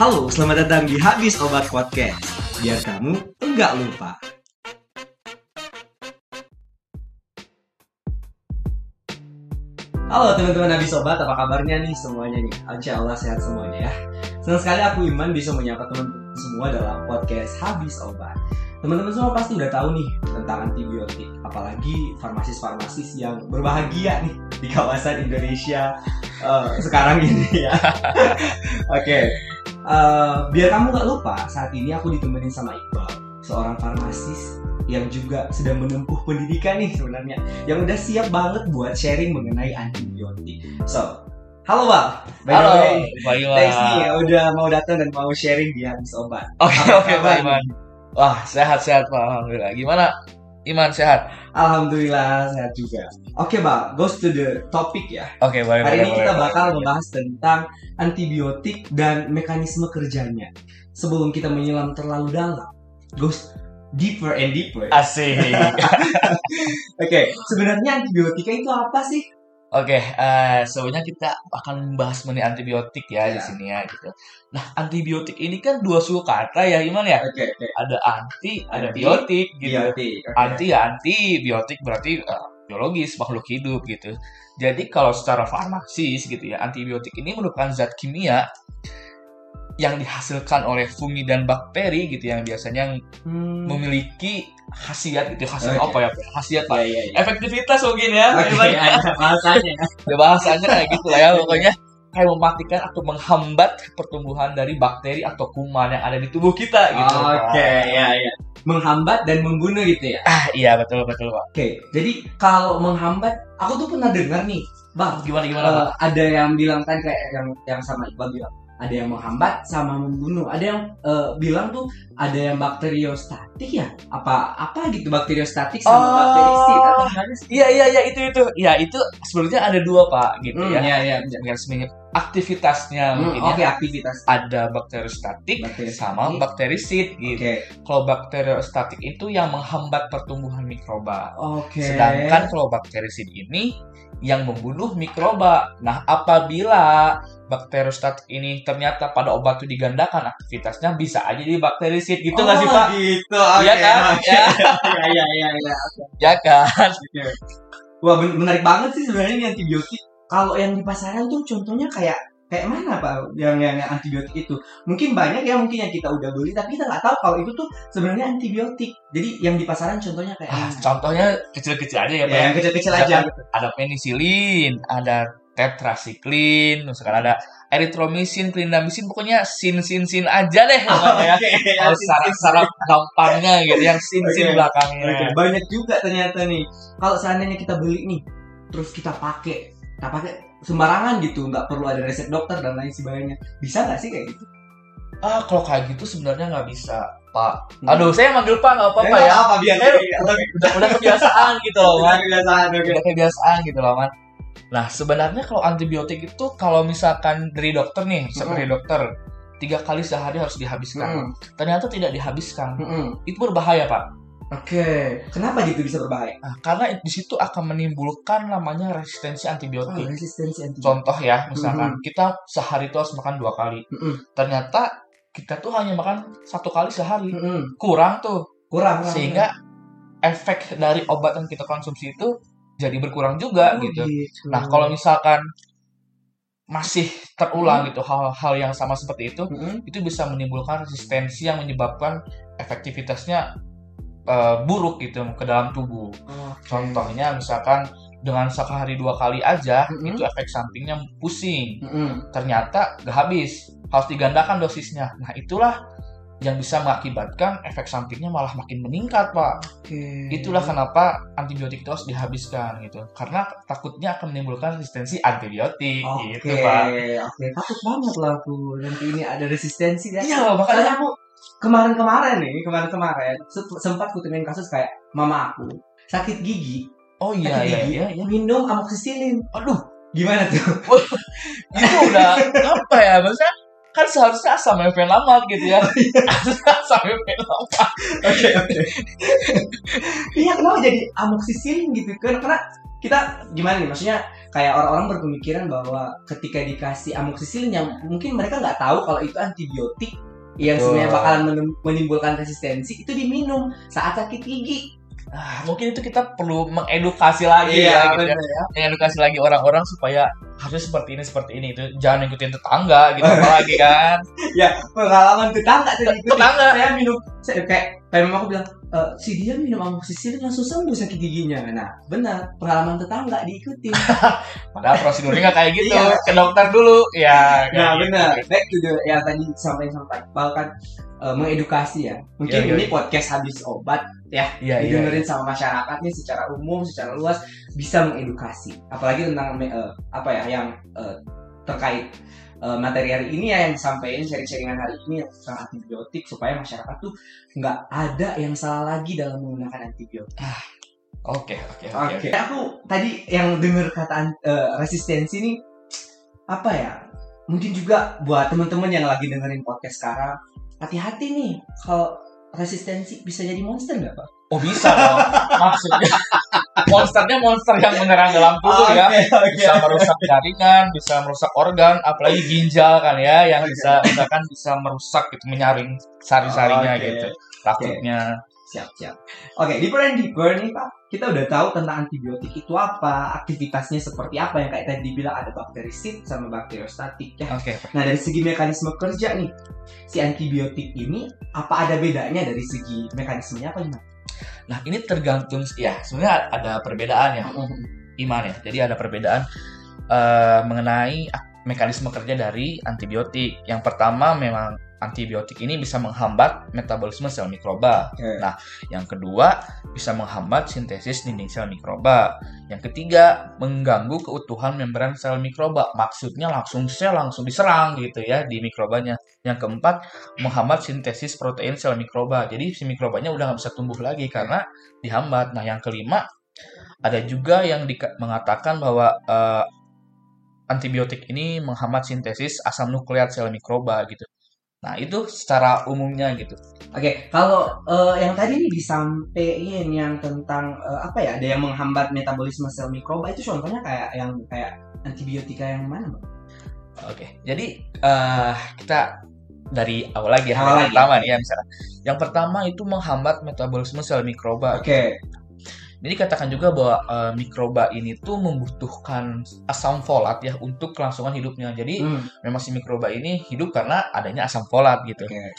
Halo, selamat datang di Habis Obat Podcast. Biar kamu enggak lupa. Halo teman-teman Habis Obat, apa kabarnya nih semuanya nih? Insya Allah sehat semuanya ya. Senang sekali aku Iman bisa menyapa teman semua dalam podcast Habis Obat. Teman-teman semua pasti udah tahu nih tentang antibiotik, apalagi farmasis-farmasis yang berbahagia nih di kawasan Indonesia eh, sekarang ini ya. Oke, Eh, biar kamu nggak lupa, saat ini aku ditemenin sama Iqbal, seorang farmasis yang juga sedang menempuh pendidikan nih sebenarnya, yang udah siap banget buat sharing mengenai antibiotik. So, halo. By the Halo, way, Pak Iwan. thanks nih ya udah mau datang dan mau sharing di habis obat. Oke, oke, Iman. Wah, sehat-sehat, Pak. Alhamdulillah. Gimana? Iman sehat? Alhamdulillah sehat juga. Oke Bang, goes to the topic ya. Oke, boleh, Hari boleh, ini boleh, kita boleh. bakal membahas tentang antibiotik dan mekanisme kerjanya. Sebelum kita menyelam terlalu dalam, goes deeper and deeper. Asik. Oke, sebenarnya antibiotika itu apa sih? Oke, eh, sebenarnya kita akan membahas mengenai antibiotik ya, Ya. di sini ya gitu. Nah, antibiotik ini kan dua suku kata ya, Iman ya. Oke, oke. Ada anti, ada Anti, biotik gitu. Biotik. oke. Anti ya anti, biotik berarti eh, biologis makhluk hidup gitu. Jadi kalau secara farmasis gitu ya, antibiotik ini merupakan zat kimia yang dihasilkan oleh fungi dan bakteri gitu yang biasanya Hmm. memiliki khasiat gitu khasiat Oke. apa ya khasiat Ya, pak ya, ya. efektivitas mungkin ya Oke, Iman. ada bahasanya. ya bahasanya kayak gitu lah ya pokoknya kayak mematikan atau menghambat pertumbuhan dari bakteri atau kuman yang ada di tubuh kita gitu Oke, Pak. ya, ya. Menghambat dan membunuh gitu ya. ah iya betul betul pak Oke, jadi kalau menghambat, aku tuh pernah dengar nih, Bang, gimana gimana pak ada yang bilang kan kayak yang yang sama Iqbal bilang ada yang menghambat sama membunuh. Ada yang eh, bilang tuh ada yang bakteriostatik ya? Apa apa gitu bakteriostatik sama Oh. bakterisid atau iya iya iya itu itu. Ya itu sebenarnya ada dua pak gitu Hmm, ya. ya ya garis miring aktivitasnya Hmm, mungkin oke ya. aktivitas. Ada bakteriostatik Bakteriostatik. sama bakterisid gitu. Oke. Kalau bakteriostatik itu yang menghambat pertumbuhan mikroba. Oke. Sedangkan kalau bakterisid ini yang membunuh mikroba. Nah, apabila bakteriostatik ini ternyata pada obat itu digandakan aktivitasnya bisa aja di bakterisid gitu nggak sih Oh, Pak? gitu oke Iya kan? oke. Ya. ya ya ya ya Ya kan? Wah menarik banget sih sebenarnya ini antibiotik. Kalau yang di pasaran tuh contohnya kayak kayak mana pak? Yang yang, yang antibiotik itu mungkin banyak ya mungkin yang kita udah beli tapi kita nggak tahu kalau itu tuh sebenarnya antibiotik. Jadi yang di pasaran contohnya kayak Ah, contohnya kecil-kecil aja ya, Pak. ya, yang kecil-kecil aja. Ada penicillin, ada tetracycline, misalkan ada erythromycin, clindamycin, pokoknya sin sin sin aja deh pokoknya ya. Kalau secara secara gampangnya gitu yang sin sin Oke. belakangnya. Oke, banyak juga ternyata nih. Kalau seandainya kita beli nih, terus kita pakai, kita pakai sembarangan gitu, nggak perlu ada resep dokter dan lain sebagainya. Bisa nggak sih kayak gitu? Ah, kalau kayak gitu sebenarnya nggak bisa, Pak. Hmm. Aduh, saya manggil Pak nggak apa-apa ya. Apa biar Eh, udah, udah, udah kebiasaan gitu loh, Man. kebiasaan oke. Udah kebiasaan gitu loh, Man. Nah, sebenarnya kalau antibiotik itu kalau misalkan dari dokter nih, Hmm. dari dokter tiga kali sehari harus dihabiskan. Hmm. Ternyata tidak dihabiskan. Mm-mm. Itu berbahaya, Pak. Oke, kenapa gitu bisa berbahaya? Nah, karena di situ akan menimbulkan namanya resistensi Oh, antibiotik. resistensi antibiotik. Contoh ya, misalkan kita sehari itu harus makan dua kali. Mm-mm. Ternyata kita tuh hanya makan satu kali sehari. Mm-mm. Kurang tuh. Kurang, kurang. sehingga efek dari obat yang kita konsumsi itu jadi berkurang juga Oh, gitu. Nah, kalau misalkan masih terulang gitu hal-hal yang sama seperti itu, Mm-mm. itu bisa menimbulkan resistensi yang menyebabkan efektivitasnya eh, buruk gitu ke dalam tubuh. Oke. Contohnya misalkan dengan sehari dua kali aja Mm-mm. itu efek sampingnya pusing. Mm-mm. Ternyata gak habis, harus digandakan dosisnya. Nah, itulah yang bisa mengakibatkan efek sampingnya malah makin meningkat, Pak. Oke. Itulah kenapa antibiotik itu harus dihabiskan gitu. Karena takutnya akan menimbulkan resistensi antibiotik Oke, gitu, Pak. oke. Takut banget lah aku nanti ini ada resistensi ya. Iya, makanya aku kemarin-kemarin nih, kemarin-kemarin se- sempat kutemuin kasus kayak mama aku sakit gigi, Oh iya sakit iya gigi, iya iya. minum amoxicillin. Aduh, Gimana tuh? itu udah apa ya? Maksudnya kan seharusnya asam lama gitu ya. Harusnya asam lama. Oke, oke. Iya, kenapa jadi amoxicillin gitu? Karena, karena kita gimana nih? Maksudnya kayak orang-orang berpemikiran bahwa ketika dikasih amoksisilin yang mungkin mereka nggak tahu kalau itu antibiotik yang Betul. sebenarnya bakalan menimbulkan resistensi itu diminum saat sakit gigi. Ah, mungkin itu kita perlu mengedukasi lagi ya, gitu ya. ya. mengedukasi lagi orang-orang supaya harus seperti ini seperti ini. Itu jangan ikutin tetangga gitu apalagi kan. Ya pengalaman tetangga tadi itu tetangga. Saya minum saya kayak kayak mama aku bilang "E, si dia minum amoksisilin langsung sembuh sakit giginya. Nah benar pengalaman tetangga diikutin. padahal prosedurnya nggak kayak gitu. Iya. ke dokter dulu. Ya Nah kayak benar, back to the yang tadi sampaikan sampai. Bahkan eh, mengedukasi ya. Mungkin Iya, iya. ini podcast habis obat iya iya didengerin sama masyarakatnya secara umum, secara luas bisa mengedukasi. Apalagi tentang eh, apa ya yang eh, terkait eh, materi hari ini ya yang disampaikan sharing-sharingan hari ini yang tentang antibiotik supaya masyarakat tuh nggak ada yang salah lagi dalam menggunakan antibiotik. oke oke Oke. oke Aku tadi yang dengar kata eh, resistensi nih apa ya? Mungkin juga buat teman-teman yang lagi dengerin podcast sekarang, hati-hati nih kalau resistensi bisa jadi monster nggak pak? oh bisa dong maksudnya monsternya monster yang menyerang dalam tubuh ya bisa merusak jaringan, bisa merusak organ, apalagi ginjal kan ya, yang Oke. bisa misalkan bisa merusak gitu, menyaring sari-sarinya Oke. gitu, takutnya. Siap siap. Oke di Brand Deeper nih pak, kita udah tahu tentang antibiotik itu apa, aktivitasnya seperti apa yang kayak tadi dibilang ada bakterisid sama bakteriostatik ya. Oke, Nah dari segi mekanisme kerja nih, si antibiotik ini apa ada bedanya dari segi mekanismenya apa gimana? nah ini tergantung ya sebenarnya ada perbedaan ya iman ya, jadi ada perbedaan eh, mengenai mekanisme kerja dari antibiotik. Yang pertama memang antibiotik ini bisa menghambat metabolisme sel mikroba. Oke. Nah, yang kedua bisa menghambat sintesis dinding sel mikroba. Yang ketiga mengganggu keutuhan membran sel mikroba. Maksudnya langsung sel langsung diserang gitu ya di mikrobanya. Yang keempat menghambat sintesis protein sel mikroba. Jadi si mikrobanya udah nggak bisa tumbuh lagi karena dihambat. Nah, yang kelima ada juga yang mengatakan bahwa eh, antibiotik ini menghambat sintesis asam nukleat sel mikroba gitu. Nah, itu secara umumnya gitu. Oke, kalau eh, yang tadi nih disampaikan yang tentang eh, apa ya, ada yang menghambat metabolisme sel mikroba itu contohnya kayak yang kayak antibiotika yang mana, Bang? Oke, jadi eh, kita dari awal lagi ya, Awal yang lagi. pertama nih ya misalnya. Yang pertama itu menghambat metabolisme sel mikroba. Oke. Jadi katakan juga bahwa eh, mikroba ini tuh membutuhkan asam folat ya untuk kelangsungan hidupnya. Jadi Hmm, memang si mikroba ini hidup karena adanya asam folat gitu. Oke.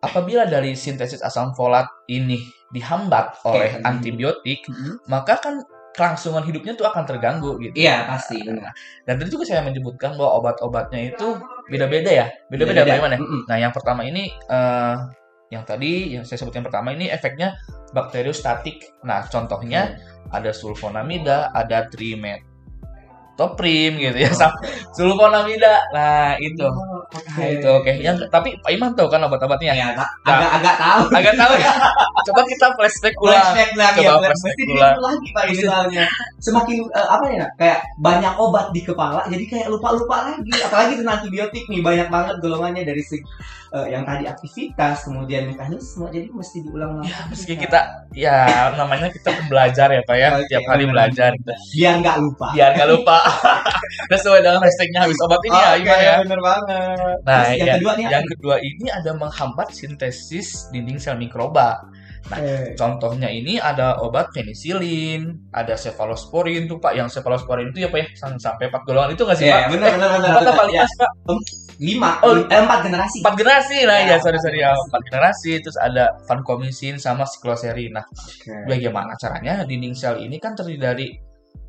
Apabila dari sintesis asam folat ini dihambat Oke. oleh antibiotik, Mhm. maka kan kelangsungan hidupnya tuh akan terganggu gitu. Iya, pasti. benar. Dan tadi juga saya menyebutkan bahwa obat-obatnya itu beda-beda ya, beda-beda bagaimana? Mm-mm. Nah, yang pertama ini eh, yang tadi yang saya sebutkan pertama ini efeknya bakteriostatik. Nah, contohnya ada sulfonamida, ada trimethoprim gitu ya, sama sulfonamida. Nah, itu. Oh, Nah, itu oke. Yang tapi Pak Iman tahu kan obat-obatnya? Ya, agak agak tahu. Agak tahu ya. Coba kita flashback ulang. Flashback lagi Coba ya, flashback ulang. lagi Pak ini soalnya. Semakin eh, apa ya, kayak banyak obat di kepala, jadi kayak lupa-lupa lagi. Apalagi tentang antibiotik nih, banyak banget golongannya dari segi eh, yang tadi aktivitas, kemudian mekanisme, jadi mesti diulang lagi. Ya, meski kita ya namanya kita belajar ya Pak ya, Oke, tiap hari benar. belajar biar nggak lupa. Biar nggak lupa. Sesuai dengan hashtagnya habis obat ini ya, Oke, Iman ya. bener banget. Nah, Terus yang ya, kedua nih yang kedua ini ada menghambat sintesis dinding sel mikroba. Eh, Contohnya ini ada obat penisilin, ada cefalosporin tuh Pak. Yang cefalosporin itu ya Pak ya, sam- sampai 4 golongan itu nggak sih Iya, Pak? benar benar benar. Empat benar. apa Ya, lima sih, Pak? lima, Oh, eh, empat generasi. Empat generasi nah Ya, ya sorry sorry ya empat empat generasi terus ada vancomycin sama sikloserin. Nah Oke. bagaimana caranya dinding sel ini kan terdiri dari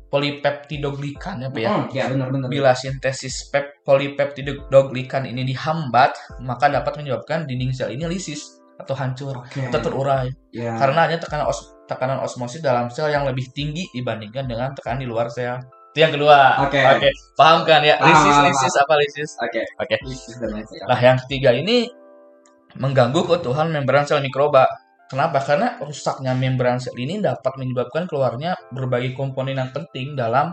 polipeptidoglikan ya Pak ya. Hmm, ya benar benar. Bila sintesis pep polipeptidoglikan ini dihambat, maka dapat menyebabkan dinding sel ini lisis atau hancur Oke. atau terurai Ya. karena hanya tekanan os- tekanan osmosis dalam sel yang lebih tinggi dibandingkan dengan tekanan di luar sel. Itu yang kedua. Oke. Paham kan ya? Paham, Lisis paham, lisis apa lisis? Oke. Oke. Lisis dan lain sebagainya. Nah, yang ketiga ini mengganggu keutuhan membran sel mikroba. Kenapa? Karena rusaknya membran sel ini dapat menyebabkan keluarnya berbagai komponen yang penting dalam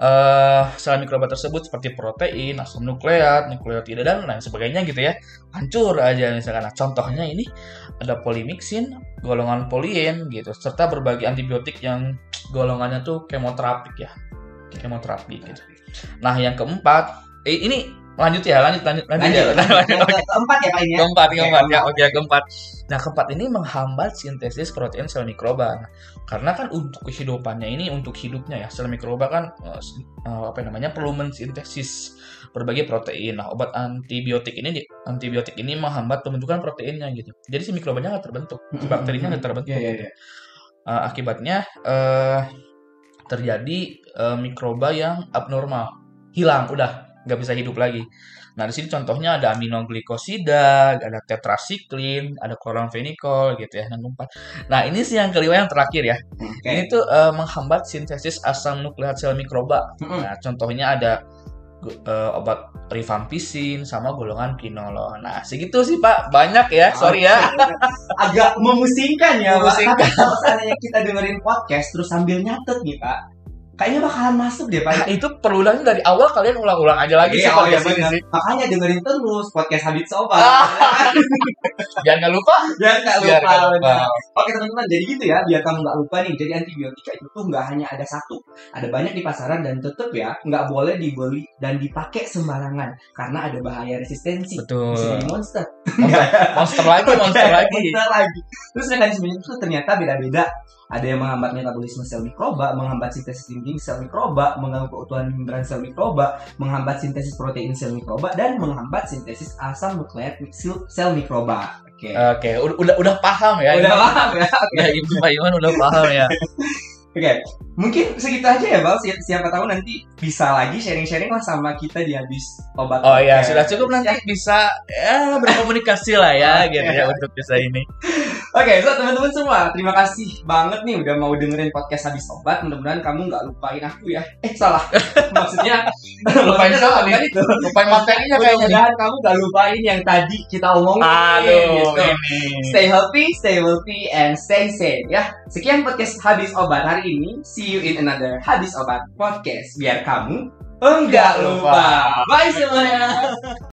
eh, sel mikroba tersebut seperti protein, asam nukleat, nukleotida dan lain sebagainya gitu ya. Hancur aja misalkan. Nah, contohnya ini ada polimixin, golongan polien gitu, serta berbagai antibiotik yang golongannya tuh kemoterapik ya. kemoterapi gitu. Nah, yang keempat, eh, ini lanjut ya, lanjut lanjut lanjut, Lanjut, ya. lanjut. Yang keempat ya Pak ini ya. keempat, keempat ya, oke keempat. Nah, keempat ini menghambat sintesis protein sel mikroba. Nah, karena kan untuk kehidupannya ini untuk hidupnya ya, sel mikroba kan eh, eh, apa namanya perlu mensintesis berbagai protein. Nah, obat antibiotik ini antibiotik ini menghambat pembentukan proteinnya gitu. Jadi si mikrobanya nggak terbentuk, si bakterinya nggak terbentuk. Iya, gitu. iya. Eh, akibatnya eh, terjadi eh, mikroba yang abnormal hilang udah nggak bisa hidup lagi. Nah di sini contohnya ada aminoglikosida ada tetrasiklin ada kloramfenikol gitu ya yang keempat. Nah ini sih yang kelima yang terakhir ya. Oke. ini tuh eh, menghambat sintesis asam nukleat sel mikroba. Mm-mm. nah contohnya ada eh, obat rifampicin sama golongan quinolon nah segitu sih pak. Banyak ya sorry ya. Agak memusingkan ya Memusingkan. Pak. Kalau seandainya kita dengerin podcast terus sambil nyatet nih Pak, kayaknya bakalan masuk deh Nah, Pak. itu perulangnya dari awal kalian ulang-ulang aja lagi Iya, sih oh iya, sih. Makanya dengerin terus podcast Habit Sobat. Jangan nggak lupa. Biar nggak Biar lupa. nggak lupa. Oke teman-teman, jadi gitu ya, biar kamu nggak lupa nih. Jadi antibiotika itu tuh nggak hanya ada satu, ada banyak di pasaran dan tetap ya nggak boleh dibeli dan dipakai sembarangan karena ada bahaya resistensi. Betul. Bisa jadi monster. Monster lagi, monster lagi. Monster lagi. Terus mekanismenya itu ternyata beda-beda. Ada yang menghambat metabolisme sel mikroba, menghambat sintesis dinding sel mikroba, mengganggu keutuhan membran sel mikroba, menghambat sintesis protein sel mikroba, dan menghambat sintesis asam nukleat sel, mikroba. Oke. Oke, udah, udah udah paham ya. Udah paham ya? Ya, Ibu Pak Iman udah paham ya. Oke, mungkin segitu aja ya Bal. Si- Siapa tahu nanti bisa lagi sharing-sharing lah sama kita di habis obat. Oh ya, podcast. sudah cukup nanti bisa ya berkomunikasi lah ya gitu ya untuk bisa ini. Oke, so teman-teman semua, terima kasih banget nih udah mau dengerin podcast habis obat. Mudah-mudahan kamu nggak lupain aku ya. Eh salah, maksudnya Lupain salah, nih? kan itu. Lupain materinya kayaknya. Mudah-mudahan kamu nggak lupain yang tadi kita omongin. Aduh, gitu. ini. Stay healthy, stay wealthy, and stay safe ya. Sekian podcast habis obat hari ini. See you in another habis obat podcast. Biar kamu enggak lupa. Bye semuanya.